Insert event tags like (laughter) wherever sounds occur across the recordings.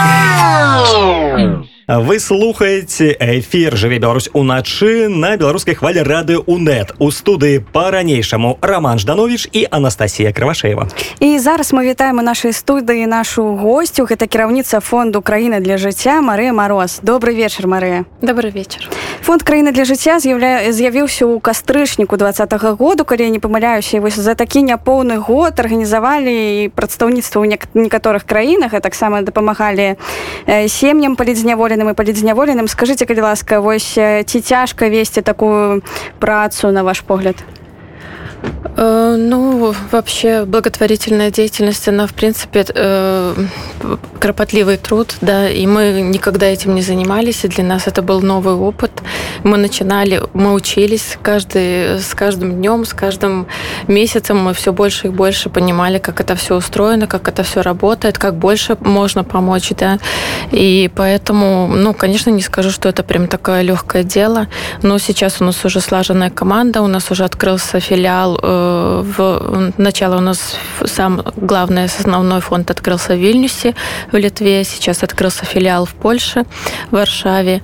Yeah. вы слухаеце эфир жыве Беларусь уначы на беларускай хвале рады унет у студыі по-ранейшаму роман жданович і Анастасія кравашеева і зараз мы вітаем у нашай студыі нашу гостю гэта кіраўніца фонду краіны для жыцця Марыя мороз добрый вечер Марыя добрый вечер фонд краіны для жыцця з'яўля з'явіўся ў кастрычніку двадцатого году калі я не памыляюся вось за такі няпоўны год арганізавалі прадстаўніцтва ў некаторых краінах а таксама дапамагалі сем'ям палідзняволеным зняволеным і палідзняволеным скажитеце калі ласка вось ці цяжка весці такую працу на ваш погляд Э, Ну, вообще благотворительная деятельность, она, в принципе, э, кропотливый труд, да, и мы никогда этим не занимались, и для нас это был новый опыт. Мы начинали, мы учились каждый, с каждым днем, с каждым месяцем мы все больше и больше понимали, как это все устроено, как это все работает, как больше можно помочь, да, и поэтому, ну, конечно, не скажу, что это прям такое легкое дело, но сейчас у нас уже слаженная команда, у нас уже открылся филиал начал, э, в начало у нас сам главный основной фонд открылся в Вильнюсе, в Литве. Сейчас открылся филиал в Польше, в Варшаве.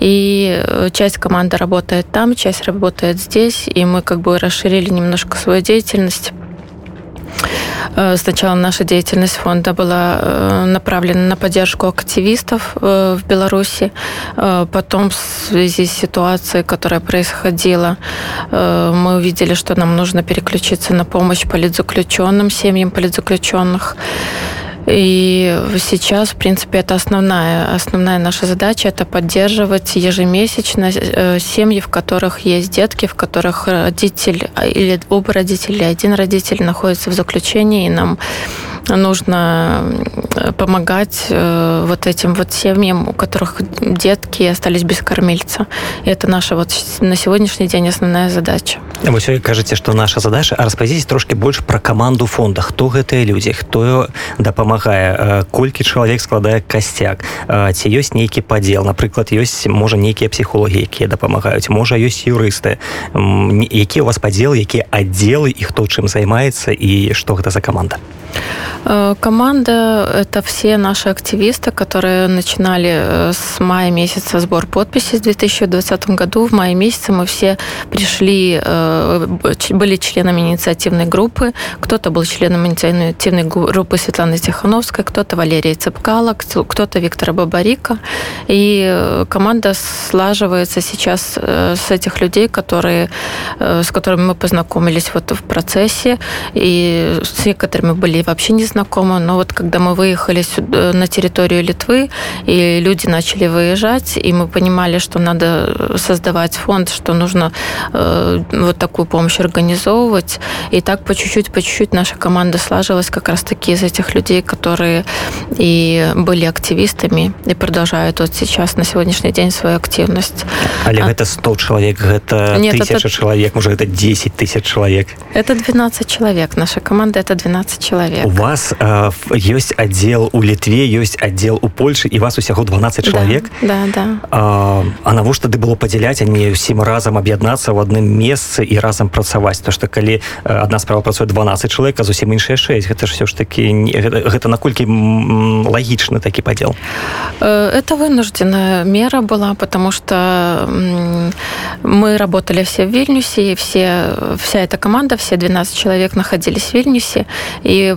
И э, часть команды работает там, часть работает здесь. И мы как бы расширили немножко свою деятельность сначала наша деятельность фонда была э, направлена на поддержку активистов э, в Беларуси. Потом в связи с ситуацией, которая происходила, мы увидели, что нам нужно переключиться на помощь политзаключенным, семьям политзаключенных. И сейчас, в принципе, это основная, основная наша задача, это поддерживать ежемесячно э, семьи, в которых есть детки, в которых родитель или оба родителя, один родитель находится в заключении, и нам нужно помогать э, вот этим вот семьям, у которых детки остались без кормильца. И это наша вот на сегодняшний день основная задача. Вы все кажете, что наша задача, а распозитесь трошки больше про команду фонда. Кто гэтыя люди, кто дапамагае, э, колькі чалавек складае касцяк, ці ёсць нейкі падзел, напрыклад, ёсць можа нейкія псіхологі, якія дапамагаюць, можа ёсць юрысты, які у вас падзел, якія аддзелы і хто чым займаецца і што гэта за команда? Э, команда – это все наши активисты, которые начинали э, с мая месяца сбор подписей в 2020 году. В мае месяце мы все пришли, э, были членами инициативной группы. Кто-то был членом инициативной группы Светланы Тихановской, кто-то Валерия Цепкала, кто-то Виктора Бабарика. И команда слаживается сейчас с этих людей, которые, с которыми мы познакомились вот в процессе, и с некоторыми были вообще не знакомы, но вот когда мы выехали сюда, на территорию Литвы, и люди начали выезжать, и мы понимали, что надо создавать фонд, что нужно э, вот такую помощь организовывать, и так по чуть-чуть, по чуть-чуть наша команда слажилась как раз-таки из этих людей, которые и были активистами, и продолжают вот сейчас, на сегодняшний день, свою активность. Але а... это 100 человек, это Нет, тысяча это... человек, может, это 10 тысяч человек? Это 12 человек. Наша команда – это 12 человек человек. У вас э, есть отдел у Литве, есть отдел у Польши, и вас усяго 12 человек. Да, да. да. А, а навошта тады было падзяляць, а не ўсім разам аб'яднацца ў адным месцы і разам працаваць, то што калі адна справа працуе 12 чалавек, а зусім іншыя 6, гэта ж все ж таки гэта, гэта наколькі лагічны такі падзел. Э, это вынужденная мера была, потому что мы работали все в Вильнюсе, и все, вся эта команда, все 12 человек находились в Вильнюсе, и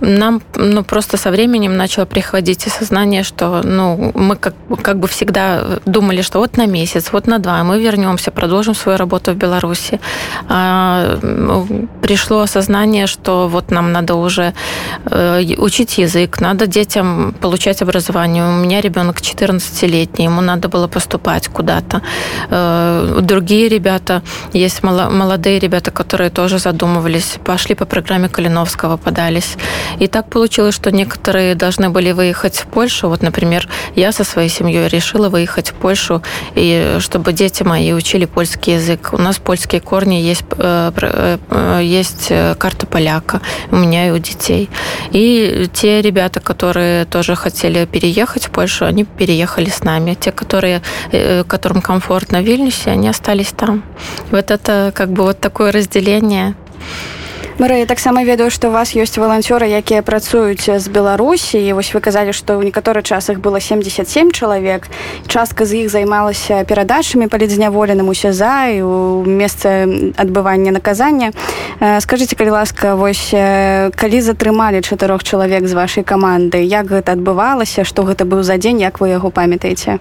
нам ну, просто со временем начало приходить осознание, что ну, мы как, как бы всегда думали, что вот на месяц, вот на два мы вернемся, продолжим свою работу в Беларуси. А, пришло осознание, что вот нам надо уже э, учить язык, надо детям получать образование. У меня ребенок 14-летний, ему надо было поступать куда-то. Э, другие ребята, есть молодые ребята, которые тоже задумывались, пошли по программе Калиновского, подались. И так получилось, что некоторые должны были выехать в Польшу. Вот, например, я со своей семьей решила выехать в Польшу, и чтобы дети мои учили польский язык. У нас польские корни, есть, э, э, есть карта поляка у меня и у детей. И те ребята, которые тоже хотели переехать в Польшу, они переехали с нами. Те, которые, э, которым комфортно в Вильнюсе, они остались там. Вот это как бы вот такое разделение. Марыя таксама ведаю што у вас ёсць валанцёры якія працуюць з беларусі. І вось вы казалі што ў некаторы час іх было 77 чалавек. Частка з іх займалася перадачамі палідзняволеным у сяза і у месцы адбывання наказання. Скажитеце калі ласка вось калі затрымалі чатырох чалавек з вашай каманды як гэта адбывалася што гэта быў за дзень як вы яго памятаеце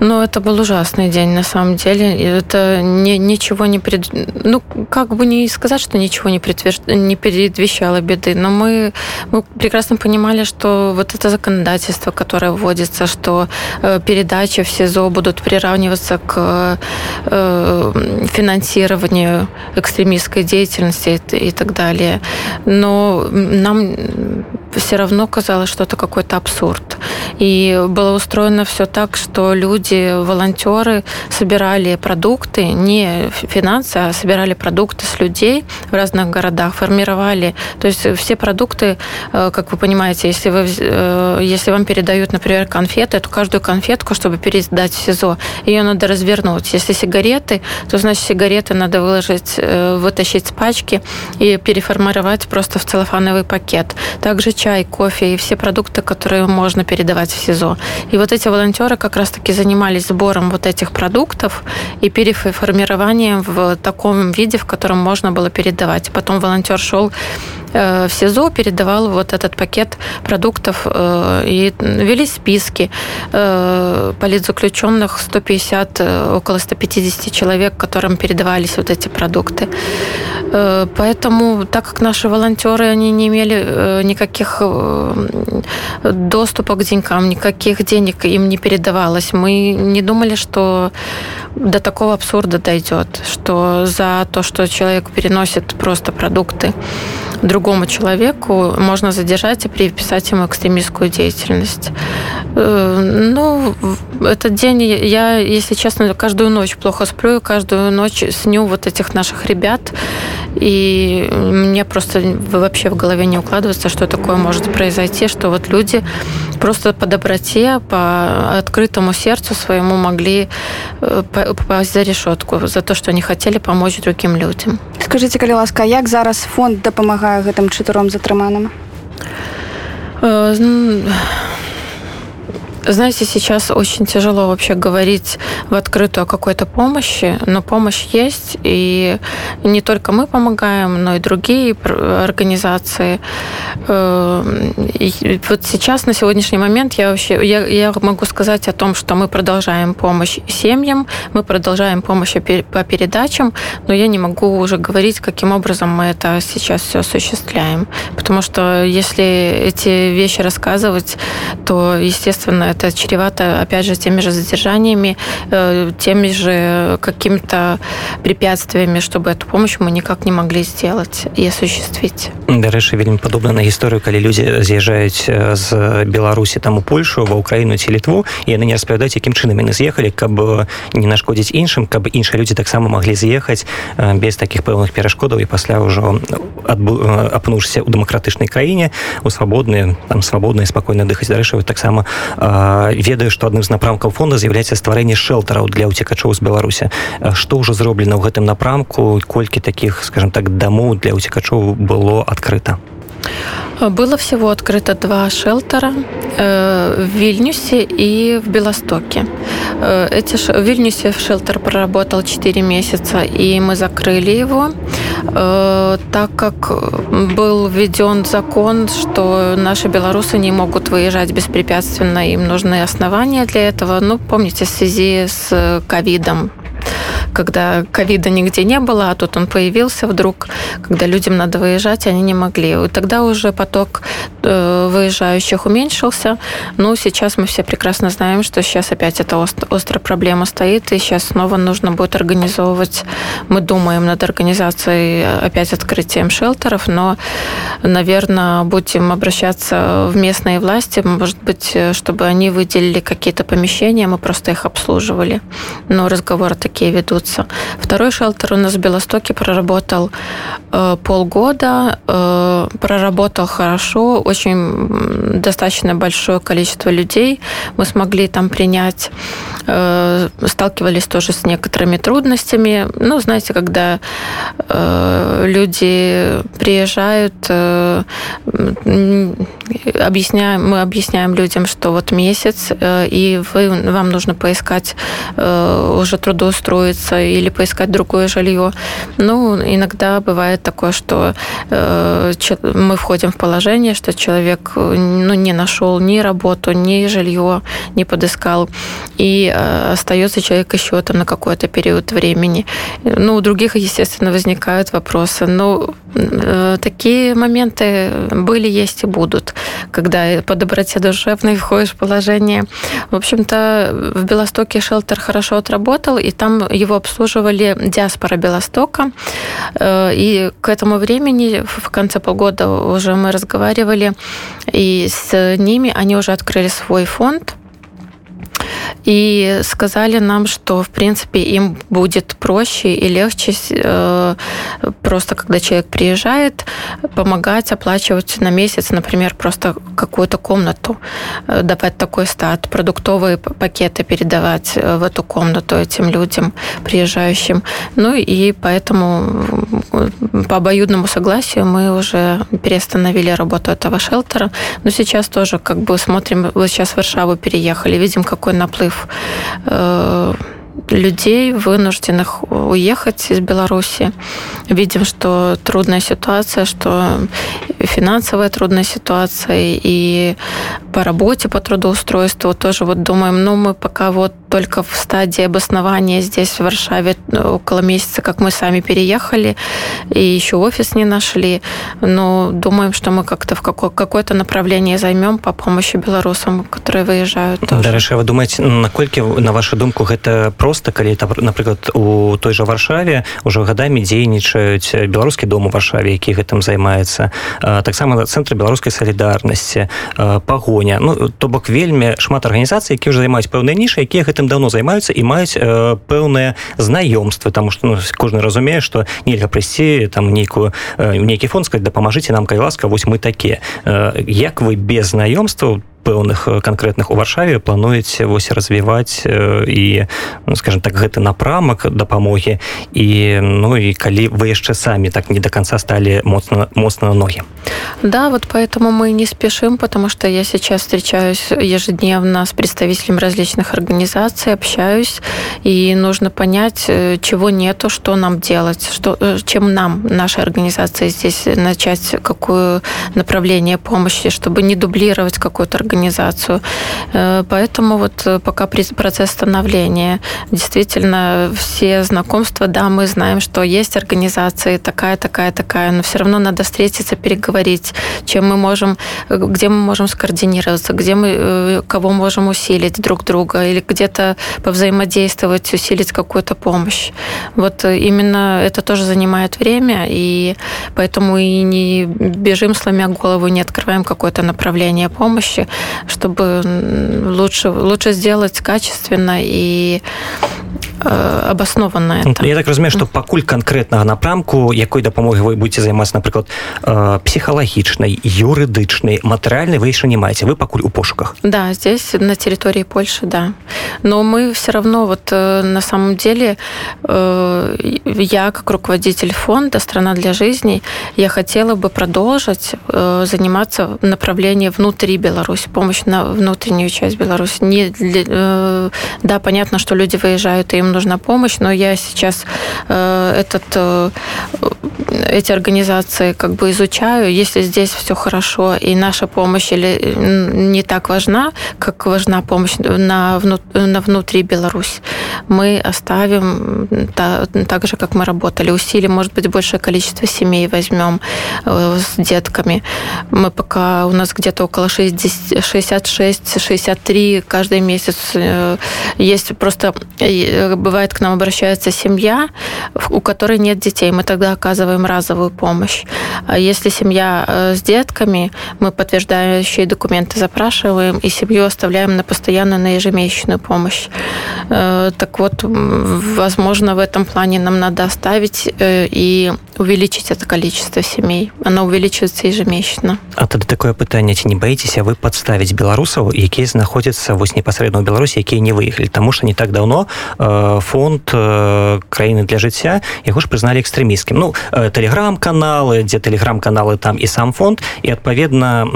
Ну, это был ужасный день, на самом деле. Это не, ничего не пред... Ну, как бы не сказать, что ничего не, предвещ... не предвещало беды, но мы, мы прекрасно понимали, что вот это законодательство, которое вводится, что э, передачи в СИЗО будут приравниваться к э, финансированию экстремистской деятельности и, и так далее. Но нам все равно казалось, что это какой-то абсурд. И было устроено все так, что люди, волонтеры собирали продукты, не финансы, а собирали продукты с людей в разных городах, формировали. То есть все продукты, э, как вы понимаете, если, вы, э, если вам передают, например, конфеты, то каждую конфетку, чтобы передать в СИЗО, ее надо развернуть. Если сигареты, то значит сигареты надо выложить, э, вытащить с пачки и переформировать просто в целлофановый пакет. Также чай, кофе и все продукты, которые можно передавать в СИЗО. И вот эти волонтеры как раз-таки занимались сбором вот этих продуктов и переформированием в таком виде, в котором можно было передавать. Потом волонтер шел Э, в СИЗО передавал вот этот пакет продуктов э, и вели списки э, политзаключенных 150, около 150 человек, которым передавались вот эти продукты. Поэтому, так как наши волонтеры, они не имели никаких доступа к деньгам, никаких денег им не передавалось, мы не думали, что до такого абсурда дойдет, что за то, что человек переносит просто продукты другому человеку, можно задержать и приписать ему экстремистскую деятельность. Э, ну, этот день я, если честно, каждую ночь плохо сплю, каждую ночь сню вот этих наших ребят, и мне просто вообще в голове не укладывается, что такое может произойти, что вот люди просто по доброте, по открытому сердцу своему могли э, попасть за решетку за то, что они хотели помочь другим людям. Скажите, калі ласка, як зараз фонд дапамагае гэтым чатыром затрыманым? Знаете, сейчас очень тяжело вообще говорить в открытую о какой-то помощи, но помощь есть, и не только мы помогаем, но и другие организации. Э, и вот сейчас, на сегодняшний момент, я вообще я, я могу сказать о том, что мы продолжаем помощь семьям, мы продолжаем помощь по передачам, но я не могу уже говорить, каким образом мы это сейчас все осуществляем. Потому что если эти вещи рассказывать, то, естественно, это чревато, опять же, теми же задержаниями, э, теми же какими-то препятствиями, чтобы эту помощь мы никак не могли сделать и осуществить. Дарэчы, вельмі падобна на гісторыю, калі людзі з'язджаюць з Беларусі там у Польшу, ва Украіну ці літву, і яны не распавядаюць, якім чынам яны з'ехалі, каб не нашкодзіць іншым, каб іншыя людзі таксама маглі з'ехаць без такіх пэўных перашкодаў і пасля ўжо апнуўшся ў дэмакратычнай краіне у свабодныя там свабодна і спакойна дыхаць дарэчы таксама ведаю што адным з напрамкаў фонда з'яўляецца стварэнне шэлтараў для ўцекачоў з беларуся што ўжо зроблена ў гэтым напрамку? Колькі таких скажем так дамоў для ўцекачоў было адкрыта Было всего открыто два шелтера э, в Вильнюсе и в Белостоке. Э, эти. В Вильнюсе шелтер проработал 4 месяца, и мы закрыли его, э, так как был введен закон, что наши белорусы не могут выезжать беспрепятственно, им нужны основания для этого. Ну, помните, в связи с ковидом когда ковида нигде не было, а тут он появился вдруг, когда людям надо выезжать, они не могли. И тогда уже поток э, выезжающих уменьшился. Ну, сейчас мы все прекрасно знаем, что сейчас опять эта острая проблема стоит, и сейчас снова нужно будет организовывать, мы думаем над организацией опять открытием шелтеров, но, наверное, будем обращаться в местные власти, может быть, чтобы они выделили какие-то помещения, мы просто их обслуживали. Но разговоры такие ведутся. Второй шелтер у нас в Белостоке проработал э, полгода, э, проработал хорошо, очень достаточно большое количество людей. Мы смогли там принять, э, сталкивались тоже с некоторыми трудностями. Ну, знаете, когда э, люди приезжают, объясняем, мы объясняем людям, что вот месяц, и вы, вам нужно поискать уже трудоустроиться или поискать другое жилье. Ну, иногда бывает такое, что мы входим в положение, что человек ну, не нашел ни работу, ни жилье, не подыскал, и остается человек еще там на какой-то период времени. Ну, у других, естественно, возникают вопросы. Но э, такие моменты были, есть и будут, когда по доброте душевной входишь в положение. В общем-то, в Белостоке шелтер хорошо отработал, и там его обслуживали диаспора Белостока. Э, и к этому времени, в конце полгода уже мы разговаривали, и с ними они уже открыли свой фонд, и сказали нам, что, в принципе, им будет проще и легче э, просто, когда человек приезжает, помогать оплачивать на месяц, например, просто какую-то комнату, э, давать такой стат, продуктовые пакеты передавать э, в эту комнату этим людям, приезжающим. Ну и поэтому по обоюдному согласию мы уже переостановили работу этого шелтера. Но сейчас тоже как бы смотрим, вот сейчас в Варшаву переехали, видим, какой наплыв э, людей, вынужденных уехать из Беларуси. Видим, что трудная ситуация, что финансовая трудная ситуация, и по работе, по трудоустройству тоже вот думаем, ну, мы пока вот только в стадии обоснования здесь, в Варшаве, около месяца, как мы сами переехали, и еще офис не нашли, но думаем, что мы как-то в какое-то направление займем по помощи белорусам, которые выезжают. Дарэша, вы думаете, наколькі, на вашу думку, гэта просто, калі, напрыклад, у той жа Варшаве ўжо гадамі дзейнічаюць беларускі дом у Варшаве, які гэтым займаецца, таксама цэнтр беларускай салідарнасці, пагоня. Ну, то бок вельмі шмат арганізацый, які ўжо займаюць пэўныя нішы, якія гэтым даўно займаюцца і маюць э, пэўныя знаёмствы там што ну, кожны разумее што нельга прыйсці там нейкую э, нейкі фонд сказать дапамажыце нам кай ласка вось мы такія э, як вы без знаёмстваў пэўных э, канкрэтных у варшаве плануеце вось развіваць і ну, скажем так гэты напрамак дапамогі і ну і калі вы яшчэ самі так не до конца стали моцна моцна на ноги да вот поэтому мы не спешим потому что я сейчас встречаюсь ежедневно с представителями различных организаций общаюсь и нужно понять э, чего нету что нам делать что э, чем нам наша организация здесь начать какое направление помощи чтобы не дублировать какую-то организацию организацию. Э, поэтому вот э, пока процесс становления, действительно, все знакомства, да, мы знаем, что есть организации такая, такая, такая, но все равно надо встретиться, переговорить, чем мы можем, э, где мы можем скоординироваться, где мы, кого можем усилить друг друга или где-то повзаимодействовать, усилить какую-то помощь. Вот именно это тоже занимает время, и поэтому и не бежим, сломя голову, не открываем какое-то направление помощи, чтобы лучше, лучше сделать качественно и Э, абаснованая я так разумею что пакуль конкретнага напрамку якой дапамогі вы будете займацца напрыклад э, псіхалагічнай юрыдычнай матэрыяльнай вы еще не маеце вы пакуль у пошуках да здесь на территории польши да но мы все равно вот э, на самом деле я как руководитель фонда страна для жизни я хотела бы продолжить заниматься направлением внутри беларусь помощь на внутреннюю часть беларусь не для, да понятно что люди выезжают и им нужна помощь, но я сейчас э, этот, э, эти организации как бы изучаю. Если здесь все хорошо и наша помощь или не так важна, как важна помощь на, вну, на внутри Беларусь, мы оставим та, так же, как мы работали. Усилим, может быть, большее количество семей возьмем э, с детками. Мы пока у нас где-то около 66-63 каждый месяц есть просто бывает к нам обращается семья, у которой нет детей, мы тогда оказываем разовую помощь. А если семья э, с детками, мы подтверждающие документы запрашиваем и семью оставляем на постоянную, на ежемесячную помощь. Э, так вот, возможно, в этом плане нам надо оставить э, и увеличить это количество семей. Оно увеличивается ежемесячно. А тогда такое пытанне ці не баіцеся вы подставить беларусаў якія знаходзяцца вось непасрэдна ў беларусі якія не выехалі тому что не так давно э, фонд э, краіны для жыцця яго ж прызналі экстрэміскім ну э, телеграм-каналы дзе телеграм-каналы там і сам фонд. І адпаведна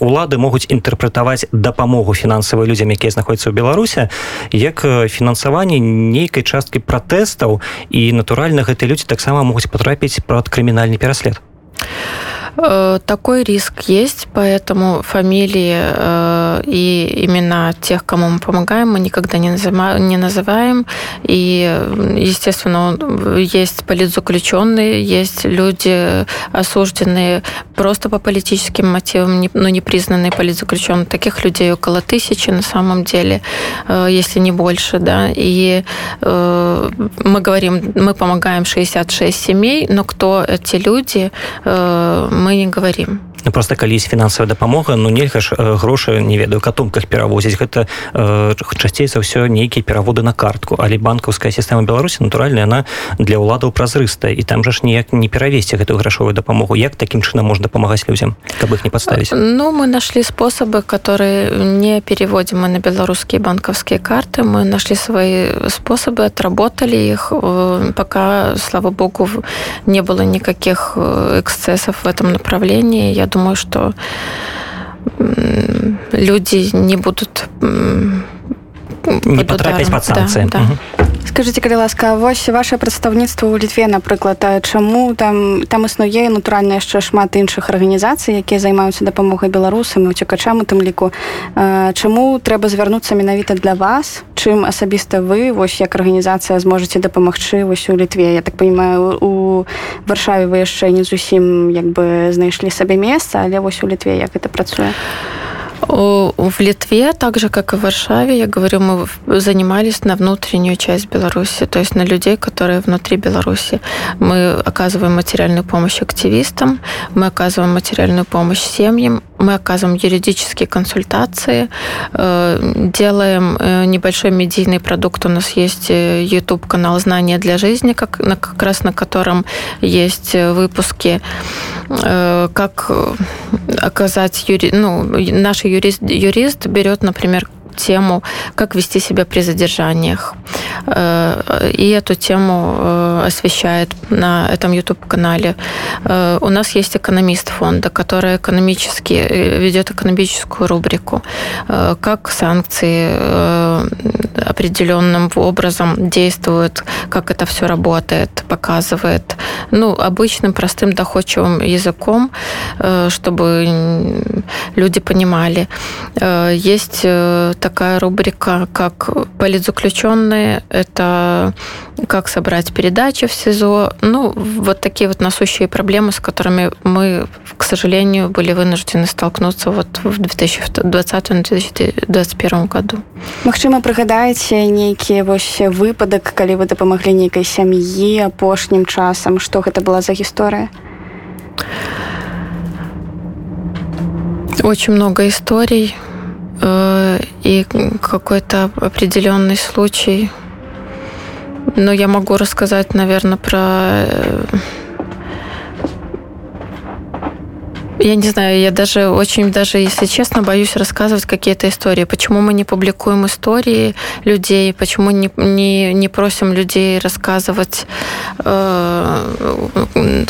улады могуць інтэрпрэтаваць дапамогу фінансавай людзям якія знаходзяцца ў беларусе як фінансаванне нейкай часткі пратэстаў. І натуральна гэтыя людзі таксама могуць патрапіць прад крымінальны пераслед. Э, такой риск есть, поэтому фамилии э, и имена тех, кому мы помогаем, мы никогда не, называем, не называем. И, естественно, есть политзаключенные, есть люди осужденные просто по политическим мотивам, но не признанные политзаключенные. Таких людей около тысячи на самом деле, э, если не больше. Да? И мы говорим, мы помогаем 66 семей, но кто эти люди, мы мы не говорим ну, просто калі есть фінансавая дапамога ну нельга ж э, грошы не ведаю катунках перавозіць. Гэта э, часцей за ўсё нейкія пераводы на картку. Але банкаўская сістэма беларусі натуральная она для ўладаў празрыстая. І там жа ж ніяк не перавесці гэтую грашовую дапамогу. Як таким чынам можна памагаць людзям каб их не подставить ну мы нашли способы которые не переводим мы на беларускія банкаўскія карты. Мы нашли свои способы отработали их. Э, пока слава богу не было никаких э, эксцессов в этом направлении. Я думаю, что люди не будут не потрапіць под санкцыі да, да. скажите калі ласка вось ваше прадстаўніцтва ў літве напрыклад чаму там там існуе натуральна яшчэ шмат іншых арганізацый якія займаюцца дапамогай беларусам і уцекачам у тым ліку чаму трэба звярнуцца менавіта для вас чым асабіста вы вось як арганізацыя зможаце дапамагчы вось у літве я так понимаю у варшаве вы яшчэ не зусім як бы знайшлі сабе месца але вось у літве як это працуе а В Литве, так же, как и в Варшаве, я говорю, мы занимались на внутреннюю часть Беларуси, то есть на людей, которые внутри Беларуси. Мы оказываем материальную помощь активистам, мы оказываем материальную помощь семьям, мы оказываем юридические консультации, э, делаем э, небольшой медийный продукт. У нас есть э, YouTube-канал «Знания для жизни», как, как раз на котором есть выпуски, как оказать... Юри... Ну, наш юрист, юрист берет, например, тему, как вести себя при задержаниях. Э, и эту тему э, освещает на этом YouTube-канале. Э, у нас есть экономист фонда, который экономически ведет экономическую рубрику, как санкции определенным образом действуют, как это все работает, показывает. Ну, обычным, простым, доходчивым языком, чтобы люди понимали. Есть такая рубрика, как политзаключенные, это как собрать передачи в СИЗО. Ну, вот такие вот насущие проблемы, с которыми мы, к сожалению, были вынуждены столкнуться вот в 2020-2021 году. Магчыма, прыгадаеце нейкі вось выпадак, калі вы дапамаглі нейкай сям'і апошнім часам, што гэта была за гісторыя? Очень много историй. Э, и какой-то определенный случай. Но я могу рассказать, наверное, про Я не знаю, я даже очень, даже если честно, боюсь рассказывать какие-то истории. Почему мы не публикуем истории людей, почему не, не, не просим людей рассказывать, э,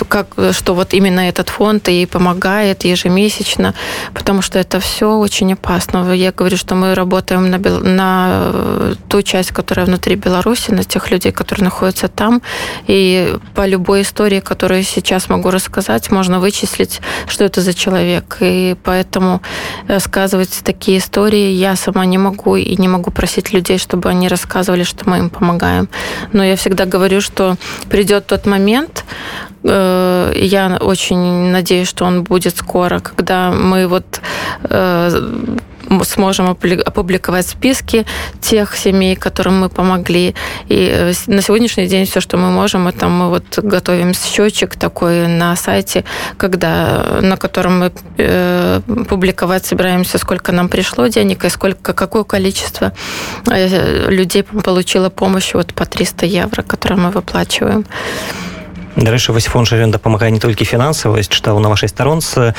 как, что вот именно этот фонд и помогает ежемесячно, потому что это все очень опасно. Я говорю, что мы работаем на, на ту часть, которая внутри Беларуси, на тех людей, которые находятся там, и по любой истории, которую сейчас могу рассказать, можно вычислить, что это это за человек. И поэтому рассказывать такие истории я сама не могу и не могу просить людей, чтобы они рассказывали, что мы им помогаем. Но я всегда говорю, что придет тот момент, э, я очень надеюсь, что он будет скоро, когда мы вот э, сможем опубликовать списки тех семей, которым мы помогли. И э, на сегодняшний день все, что мы можем, это мы вот готовим счетчик такой на сайте, когда, на котором мы э, публиковать собираемся, сколько нам пришло денег и сколько, какое количество э, людей получило помощь вот по 300 евро, которые мы выплачиваем. Дарэчы вось фонд жа дапамагае не толькі фінансава чытаў на вашай старонцы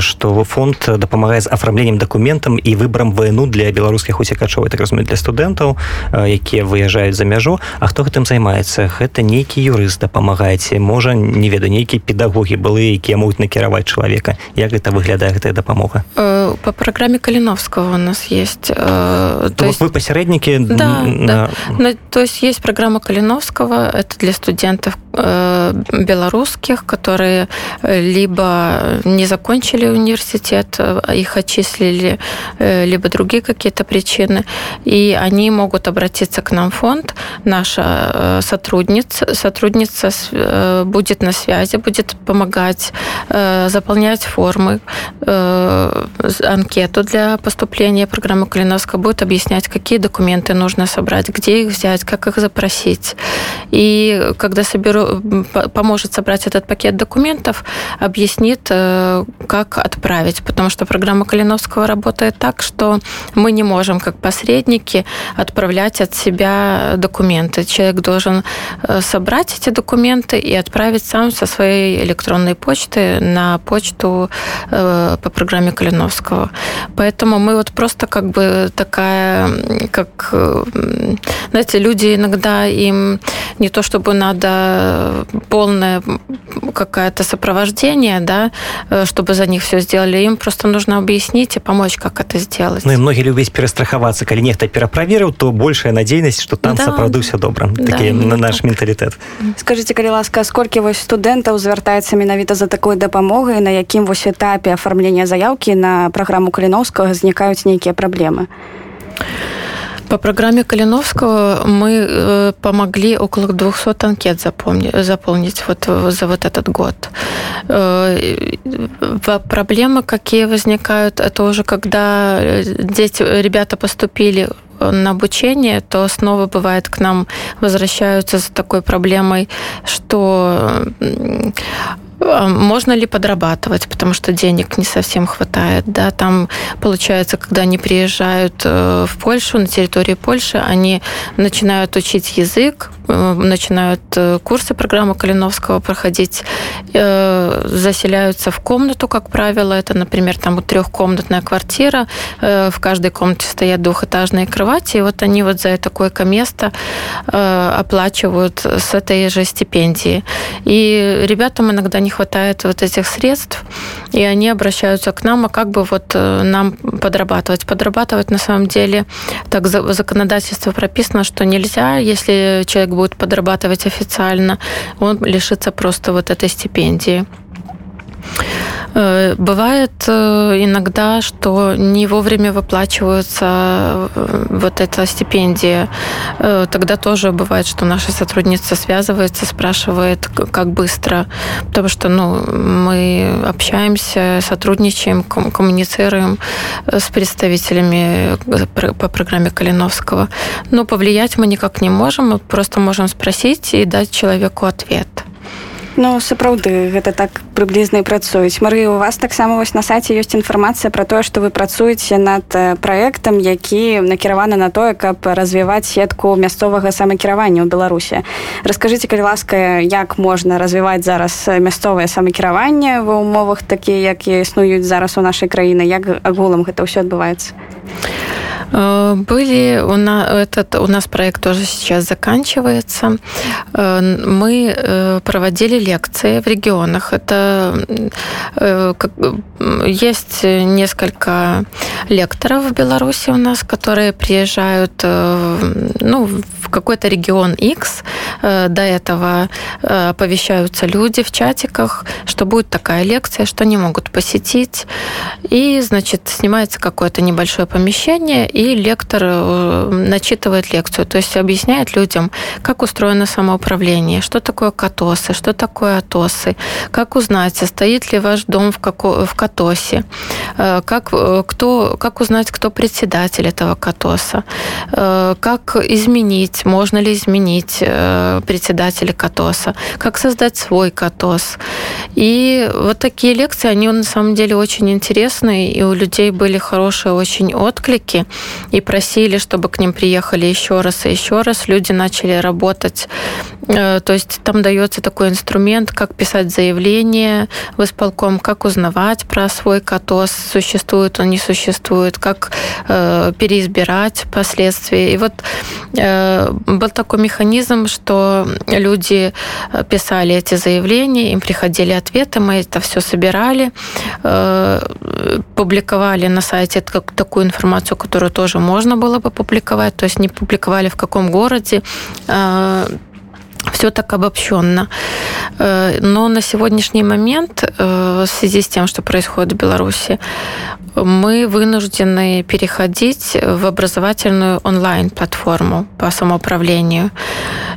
што фонд дапамагае з афармленнем дакументам і выбарам вайну для беларускіх уцікачоў так разумею для студэнтаў якія выязджаюць за мяжу. А хто гэтым займаецца? Гэта нейкі юрыст дапамагаеце можа не ведаю нейкія педагогі былыя якія могуць накіраваць чалавека. Як гэта выглядае гэтая дапамога? По праграме каліновского у нас есть то есть вы пасярэднікі? Да, на... да. Ну, то есть есть программа каліновского это для студентов э, белорусских которые либо не закончили университет их отчислили либо другие какие-то причины и они могут обратиться к нам в фонд наша сотрудница сотрудница будет на связи будет помогать заполнять формы анкету для поступления программы Калиновска будет объяснять, какие документы нужно собрать, где их взять, как их запросить. И когда соберу, поможет собрать этот пакет документов, объяснит, э, как отправить. Потому что программа Калиновского работает так, что мы не можем, как посредники, отправлять от себя документы. Человек должен э, собрать эти документы и отправить сам со своей электронной почты на почту э, по программе Калиновского. Поэтому мы вот просто как бы такая, как, знаете, люди иногда им не то чтобы надо полное какое-то сопровождение, да, чтобы за них все сделали, им просто нужно объяснить и помочь, как это сделать. Ну и многие любят перестраховаться, коли нехта пераправерыў, то большая надзейнасць, што там да. сапраўды ўсё добра. Да, Такі наш так. менталітэт. Скажите, калі ласка, сколькі вось студэнтаў звяртаецца менавіта за такой дапамогай, на якім вось этапе афармлення заяўкі на праграму Каліноўскага знікаюць нейкія праблемы? По программе Калиновского мы э, помогли около 200 анкет заполнить вот за вот этот год. Э, проблемы какие возникают, это уже когда дети, ребята поступили на обучение, то снова бывает к нам возвращаются с такой проблемой, что можно ли подрабатывать, потому что денег не совсем хватает. Да? Там, получается, когда они приезжают э, в Польшу, на территории Польши, они начинают учить язык, э, начинают э, курсы программы Калиновского проходить, заселяются в комнату, как правило. Это, например, там трехкомнатная квартира, в каждой комнате стоят двухэтажные кровати, и вот они вот за такое место оплачивают с этой же стипендии. И ребятам иногда не хватает вот этих средств, и они обращаются к нам, а как бы вот э, нам подрабатывать? Подрабатывать на самом деле, так в законодательстве прописано, что нельзя, если человек будет подрабатывать официально, он лишится просто вот этой стипендии. Э, бывает э, иногда, что не вовремя выплачиваются э, вот эта стипендия. Тогда тоже бывает, что наша сотрудница связывается, спрашивает, как быстро, потому что ну, мы общаемся, сотрудничаем, коммуницируем с представителями по программе Калиновского. Но повлиять мы никак не можем, мы просто можем спросить и дать человеку ответ. Ну сапраўды гэта так прыблізна і працуюць. Мары у вас таксама вось на сайце ёсць інфармацыя пра тое што вы працуеце над праектам які накіраваны на тое каб развіваць сетку мясцовага самакіравання ў беларусе расскажыце калі ласка як можна развіваць зараз мясцовае самакіраванне ва умовах такія якія існуюць зараз у нашай краіны як агулам гэта ўсё адбываецца? Э, были у нас этот у нас проект тоже сейчас заканчивается. Э, мы э, проводили лекции в регионах. Это есть несколько лекторов в Беларуси у нас, которые приезжают ну, в какой-то регион X. До этого оповещаются люди в чатиках, что будет такая лекция, что они могут посетить. И, значит, снимается какое-то небольшое помещение, и лектор э, начитывает лекцию, то есть объясняет людям, как устроено самоуправление, что такое катосы, что такое атосы, как узнать, состоит ли ваш дом в, како, в катосе, э, как, э, кто, как узнать, кто председатель этого катоса, как изменить, можно ли изменить председателя катоса, как создать свой катос. И вот такие лекции, они на самом деле очень интересные, и у людей были хорошие очень отклики и просили, чтобы к ним приехали еще раз и еще раз. Люди начали работать Э, то есть там дается такой инструмент, как писать заявление в исполком, как узнавать про свой КАТОС, существует он, не существует, как э, переизбирать впоследствии. И вот э, был такой механизм, что люди писали эти заявления, им приходили ответы, мы это все собирали, э, публиковали на сайте такую информацию, которую тоже можно было бы публиковать, то есть не публиковали в каком городе, э, все так обобщенно. Э, но на сегодняшний момент, э, в связи с тем, что происходит в Беларуси, мы вынуждены переходить в образовательную онлайн-платформу по самоуправлению.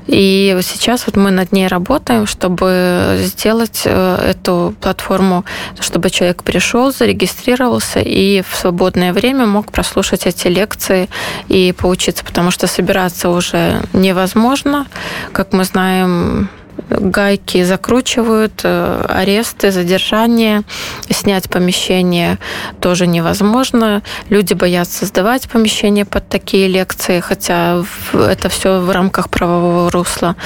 И сейчас вот мы над ней работаем, чтобы сделать э, эту платформу, чтобы человек пришел, зарегистрировался и в свободное время мог прослушать эти лекции и поучиться, потому что собираться уже невозможно. Как мы знаем, time гайки закручивают, э, аресты, задержания, снять помещение тоже невозможно. Люди боятся сдавать помещение под такие лекции, хотя это все в рамках правового русла.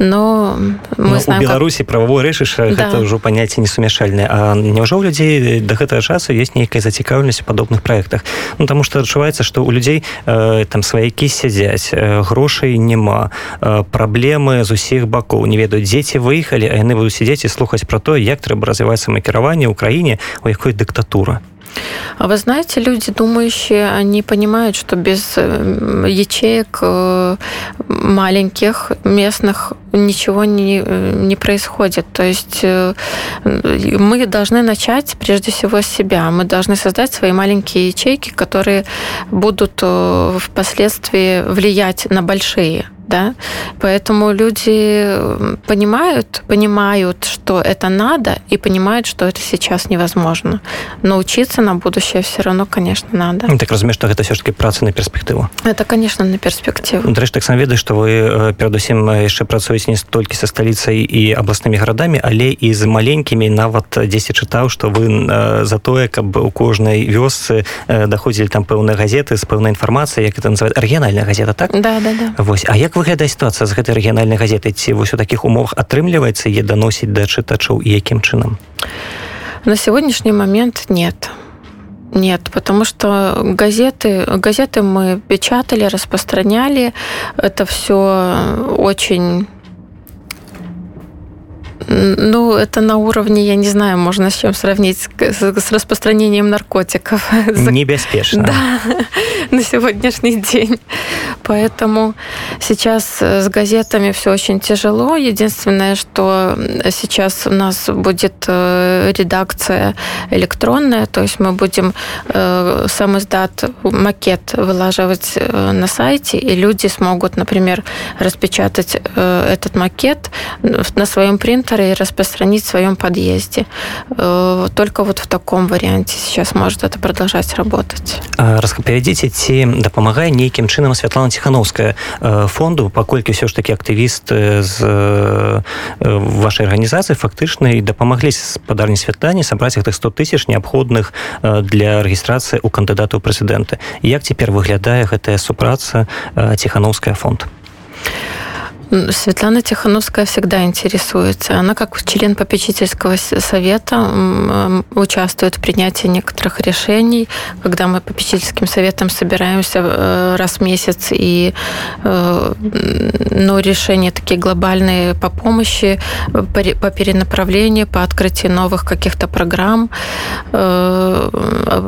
Но мы ну, знаем, у Беларусі как... правовой рэчыш да. гэта ўжо паняцце несумяшальнае А няўжо у людзей да гэтага часу есть нейкая зацікаўленасць у падобных проектах Ну таму что адчуваецца что у людзей э, там сваякі сядзяць э, грошай няма э, праблемы з усіх бакоў не ведаюць дзеці выехалі а яны будуць сядзець і слухаць про то як трэба развіваць самакіраванне ў краіне у якой дыктатура А вы знаете, люди думающие, они понимают, что без э, ячеек э, маленьких, местных ничего не, не происходит. То есть мы должны начать прежде всего с себя. Мы должны создать свои маленькие ячейки, которые будут впоследствии влиять на большие да, поэтому люди понимают, понимают, что это надо, и понимают, что это сейчас невозможно. Но учиться на будущее все равно, конечно, надо. Ну, так разумеешь, что это все-таки праца на перспективу? Это, конечно, на перспективу. Дарэчы, так сам ведаю, что вы, э, перадусім, яшчэ працуеце не столькі са сталіцай і абласнымі гарадамі, але і з маленькімі, нават дзесьці чытаў, што вы э, за тое, каб у кожнай вёсцы э, даходзілі там пэўныя газеты з пэўнай інфармацыяй, як это называют, рэгіянальная газета, так? Да, да, да. Вось. А як выглядае сітуацыя з гэтай рэгіянальнай газетай? Ці вось у такіх умовах атрымліваецца е даносіць да чытачоў і якім чынам? На сегодняшний момент нет. Нет, потому что газеты, газеты мы печатали, распространяли. Это все очень ну, это на уровне, я не знаю, можно с чем сравнить, с, распространением наркотиков. (laughs) Небеспечно. Да, (laughs) на сегодняшний день. Поэтому сейчас с газетами все очень тяжело. Единственное, что сейчас у нас будет э, редакция электронная, то есть мы будем э, сам издат, макет вылаживать э, на сайте, и люди смогут, например, распечатать этот макет на своем принтере и распространить в своем подъезде. Э, только вот в таком варианте сейчас может это продолжать работать. распавядзіце ці дапамагае нейкім чынам Святлана ціхановская э, фонду паколькі ўсё ж таки актывіст з э, вашай арганізацыі фактычна і дапамаглі спадарні святані сабраць гэтых 100 тысяч неабходных для рэгістрацыі у кандыдату прэзідэнта як цяпер выглядае гэтая супраца ціхановская фонд Светлана Тихановская всегда интересуется. Она как член попечительского совета участвует в принятии некоторых решений. Когда мы попечительским советом собираемся э, раз в месяц, и э, ну, решения такие глобальные по помощи, по перенаправлению, по открытию новых каких-то программ э,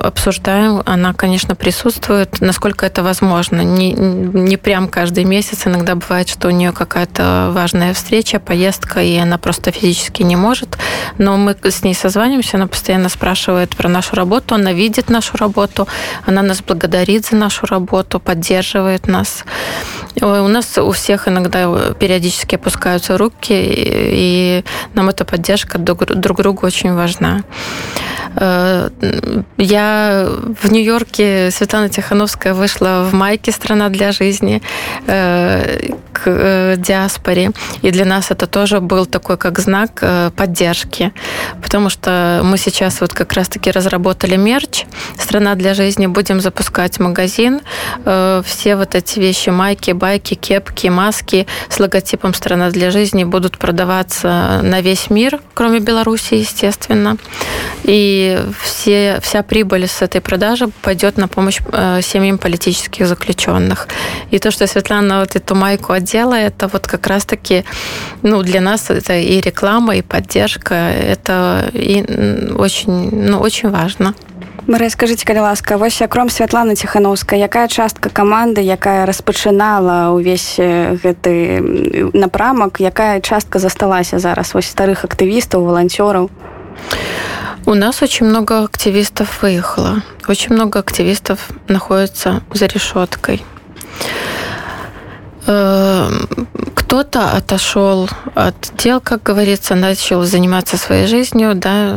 обсуждаем. Она, конечно, присутствует, насколько это возможно. Не, не прям каждый месяц. Иногда бывает, что у нее как какая-то важная встреча, поездка, и она просто физически не может. Но мы с ней созваниваемся, она постоянно спрашивает про нашу работу, она видит нашу работу, она нас благодарит за нашу работу, поддерживает нас. У нас у всех иногда периодически опускаются руки, и нам эта поддержка друг другу очень важна. Э, я в Нью-Йорке, Светлана Тихановская вышла в майке «Страна для жизни» э, к э, диаспоре. И для нас это тоже был такой как знак поддержки. Потому что мы сейчас вот как раз-таки разработали мерч «Страна для жизни» будем запускать магазин. Э, все вот эти вещи, майки, байки, кепки, маски с логотипом «Страна для жизни» будут продаваться на весь мир, кроме Беларуси, естественно. И все, вся прибыль с этой продажи пойдет на помощь э, семьям политических заключенных. И то, что Светлана вот эту майку одела, это вот как раз-таки ну, для нас это и реклама, и поддержка. Это и очень, ну, очень важно Марыя, скажите калі ласка вось акром Святлана ціхановская якая частка каманды якая распачынала ўвесь гэты напрамак якая частка засталася зараз вось старых актывістаў волонцёраў у нас очень много активистов выехало очень много активистов находятся за решеткой эм, кто-то отошел от дел, как говорится, начал заниматься своей жизнью, да,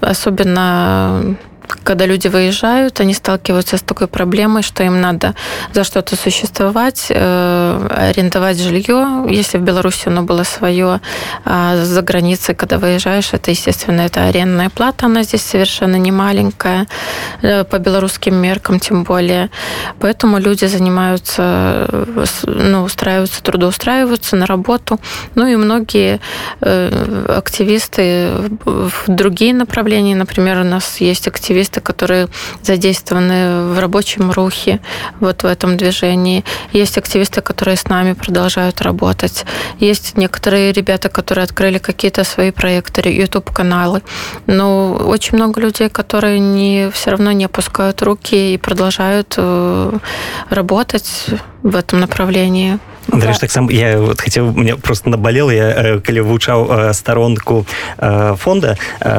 особенно когда люди выезжают, они сталкиваются с такой проблемой, что им надо за что-то существовать, э, арендовать жилье, если в Беларуси оно было свое, а за границей, когда выезжаешь, это, естественно, это арендная плата, она здесь совершенно не маленькая, э, по белорусским меркам тем более. Поэтому люди занимаются, ну, устраиваются, трудоустраиваются на работу. Ну и многие э, активисты в другие направления, например, у нас есть активисты, активисты, которые задействованы в рабочем рухе, вот в этом движении. Есть активисты, которые с нами продолжают работать. Есть некоторые ребята, которые открыли какие-то свои проекты, YouTube-каналы. Но очень много людей, которые не, все равно не опускают руки и продолжают э, работать в этом направлении. Дарэч, так сам я вот хотел мне просто наболел я э, калі вывучаў э, старонку э, фонда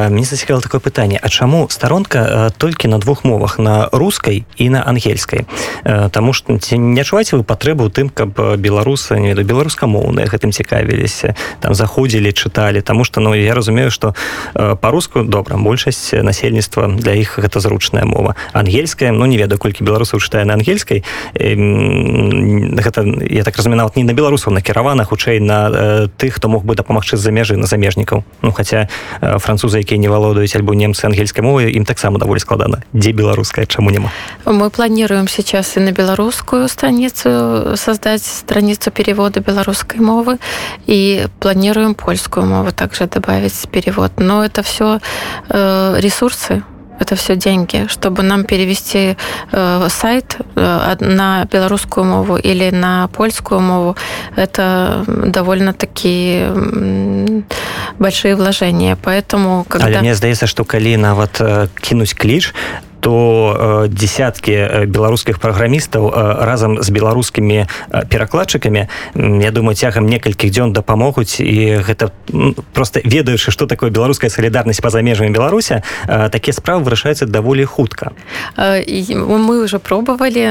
мне зацікала такое пытанне А чаму старонка толькі на двух мовах на рускай і на ангельскай Таму что ці не адчуваеце вы патрэбу ў тым каб беларусы не веду беларускамоўныя гэтым цікавіліся там заходзілі чыталі Таму что ну я разумею что по-руску добра большасць насельніцтва для іх гэта зручная мова ангельская ну не ведаю колькі беларусаў чытае на ангельскай гэта я так разумею нават не на беларусаў накіравана хутчэй на э, тых хто мог бы дапамагчы з-за мяжы на замежнікаў ну хаця э, французы якія не валодаюць альбо немцы ангельскай мовы ім таксама даволі складана дзе беларуская чаму няма мы планируем сейчас и на беларускую страницу создать страницу перевода белорусской мовы и планируем польскую мову также добавить перевод но это все э, ресурсы это все деньги, чтобы нам перевести э, сайт э, на белорусскую мову или на польскую мову, это довольно-таки большие вложения. Поэтому, когда... Але мне здаецца, што калі нават э, кінуць кліч, то э, десяткі э, беларускіх праграмістаў э, разам з беларускімі перакладчыкамі я думаю цягам некалькіх дзён дапамогуць і гэта просто ведаючы что такое беларуская солідарнасць па-за межамі беларуся такія справы вырашаюцца даволі хутка мы уже пробовали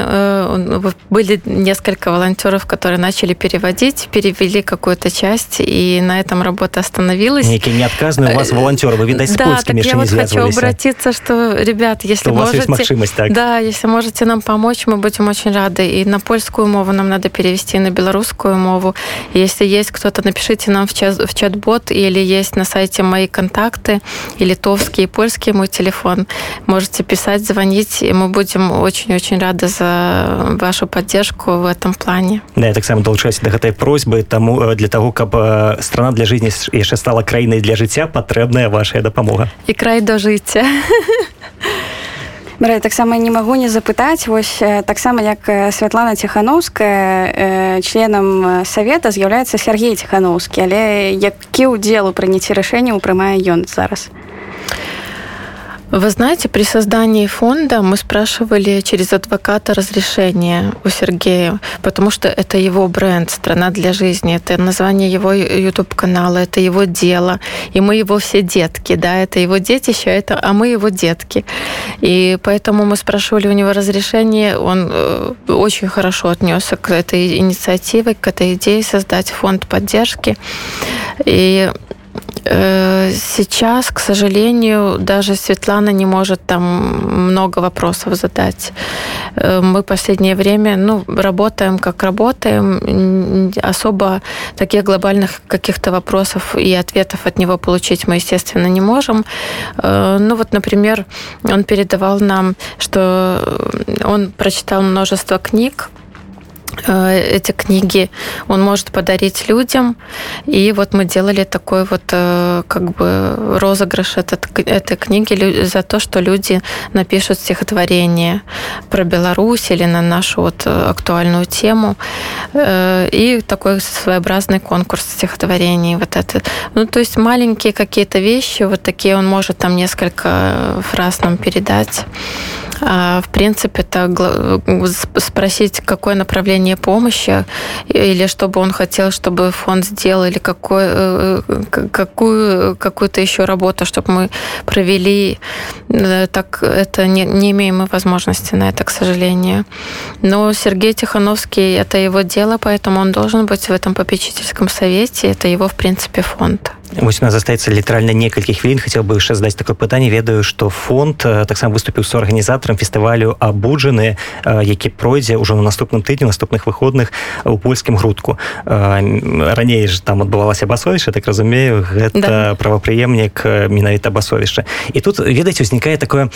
были несколько волонтеров которые начали переводить перевели какую-то часть и на этом работа остановилась некие неотказные у вас волонтеры вы видать да, я вот хочу обратиться что ребят если вас можете, есть магчымасць так. Да если можете нам помочь мы будем очень рады. И на польскую мову нам надо перевести на белорусскую мову. Если есть кто-то напишите нам в чат в чат-бот или есть на сайте мои контакты и литовский и польский мой телефон. Можете писать звонить и мы будем очень-очень рады за вашу поддержку в этом плане. Да, я таксама долучаюсь до гэтай просьбы тому э, для того каб э, страна для жизни яшчэ стала краінай для жыцця патрэбная ваша дапамога і край до жыцця (laughs) Мара, таксама не магу не запытаць вось таксама як Святлана ціхановская членам савета з'яўляецца Сергей ціхановскі але які ўдзел у прыняцці рашэнняў прымае ён зараз Вы знаете, при создании фонда мы спрашивали через адвоката разрешение у Сергея, потому что это его бренд «Страна для жизни», это название его YouTube-канала, это его дело, и мы его все детки, да, это его детище, это, а мы его детки. И поэтому мы спрашивали у него разрешение, он э, очень хорошо отнесся к этой инициативе, к этой идее создать фонд поддержки. И сейчас, к сожалению, даже Светлана не может там много вопросов задать. Э, мы последнее время ну, работаем, как работаем. Особо таких глобальных каких-то вопросов и ответов от него получить мы, естественно, не можем. Э, ну вот, например, он передавал нам, что он прочитал множество книг, Э, эти книги он может подарить людям. И вот мы делали такой вот э, как бы розыгрыш этот, этой книги за то, что люди напишут стихотворение про Беларусь или на нашу вот актуальную тему. Э, и такой своеобразный конкурс стихотворений. Вот это. Ну, то есть маленькие какие-то вещи, вот такие он может там несколько фраз нам передать. А, в принципе, это спросить, какое направление помощи, или чтобы он хотел, чтобы фонд сделал, или какой, э, какую, какую-то еще работу, чтобы мы провели. Э, так это не, не имеем мы возможности на это, к сожалению. Но Сергей Тихановский, это его дело, поэтому он должен быть в этом попечительском совете. Это его, в принципе, фонд. Вось у нас застаецца літаральна некалькі хвілін хацеў бы яшчэ задаць такое пытанне ведаю што фонд таксама выступіў з арганізатарам фестывалю абуджаны які пройдзе ўжо на наступным тыдні наступных выходных у польскім грудку раней ж там адбывалася басовішча так разумею гэта да. правапрыемнік менавіта басовішча і тут ведаеце узнікае такое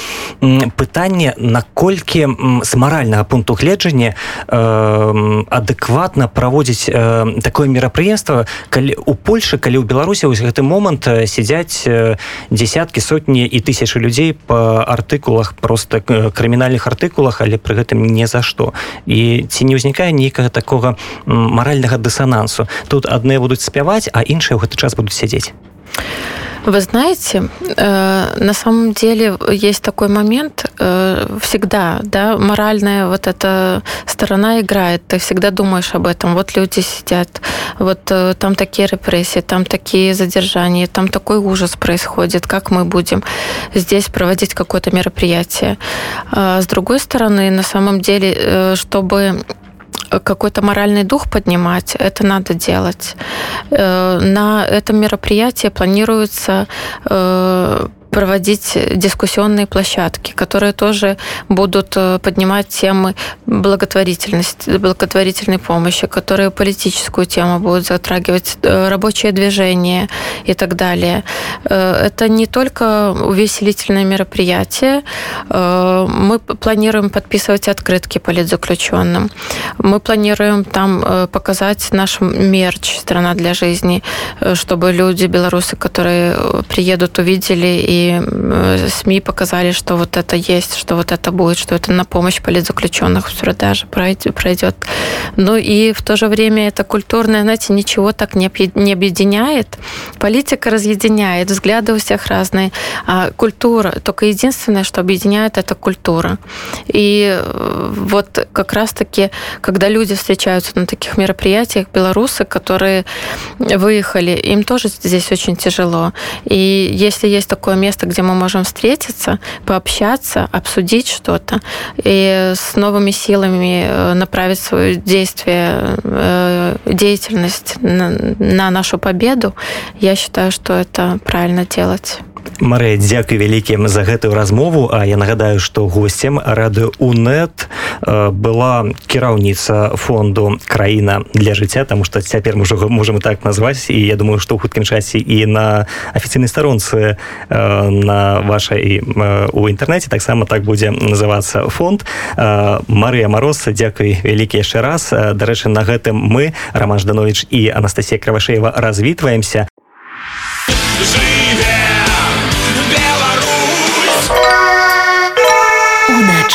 пытанне наколькі з маральнага пункту гледжання адэкватна праводзіць такое мерапрыемства калі у Польшы калі ў беларусі гэты момант э, сядзяць э, десяткі сотні і тысячи людзей по артыкулах просто э, крымінальных артыкулах але пры гэтым не за што і ці не ўзнікае нейкага такога маральнага дысанансу. Тут адны будуць спяваць а іншыя ў гэты час будуць сядзець. Вы знаете, э, на самом деле есть такой момент э, всегда, да, моральная вот эта сторона играет. Ты всегда думаешь об этом. Вот люди сидят, вот э, там такие репрессии, там такие задержания, там такой ужас происходит. Как мы будем здесь проводить какое-то мероприятие? А с другой стороны, на самом деле, чтобы какой-то моральный дух поднимать, это надо делать. Э, на этом мероприятии планируется э, проводить дискуссионные площадки, которые тоже будут э, поднимать темы благотворительности, благотворительной помощи, которые политическую тему будут затрагивать, э, рабочее движение и так далее. Э, это не только увеселительное мероприятие. Мы планируем подписывать открытки политзаключенным. Мы планируем там показать наш мерч «Страна для жизни», чтобы люди, белорусы, которые приедут, увидели и Э, СМИ показали, что вот это есть, что вот это будет, что это на помощь политзаключенных в продаже пройдет. Ну и в то же время это культурное, знаете, ничего так не объединяет. Политика разъединяет, взгляды у всех разные. А культура, только единственное, что объединяет, это культура. И э, вот как раз-таки, когда люди встречаются на таких мероприятиях, белорусы, которые выехали, им тоже здесь очень тяжело. И если есть такое место, место, где мы можем встретиться, пообщаться, обсудить что-то и с новыми силами э, направить свое действие, э, деятельность на нашу победу, я считаю, что это правильно делать. Марыя дзякуй вялікім за гэтую размову. А я нагадаю што гостцем рады унет э, была кіраўніца фонду краіна для жыцця тому что цяпер мы можем так назваць. І я думаю што ў хуткім часе і на афіцыйнай старонцы э, на вашай э, у інтэрнэце таксама так будзе называцца фонд. Марыя мороз дзякуй вялікі яшчэ раз. Дарэчы на гэтым мы роман жданович і Анастасія кравашеева развітваемся. Живе! Уначы.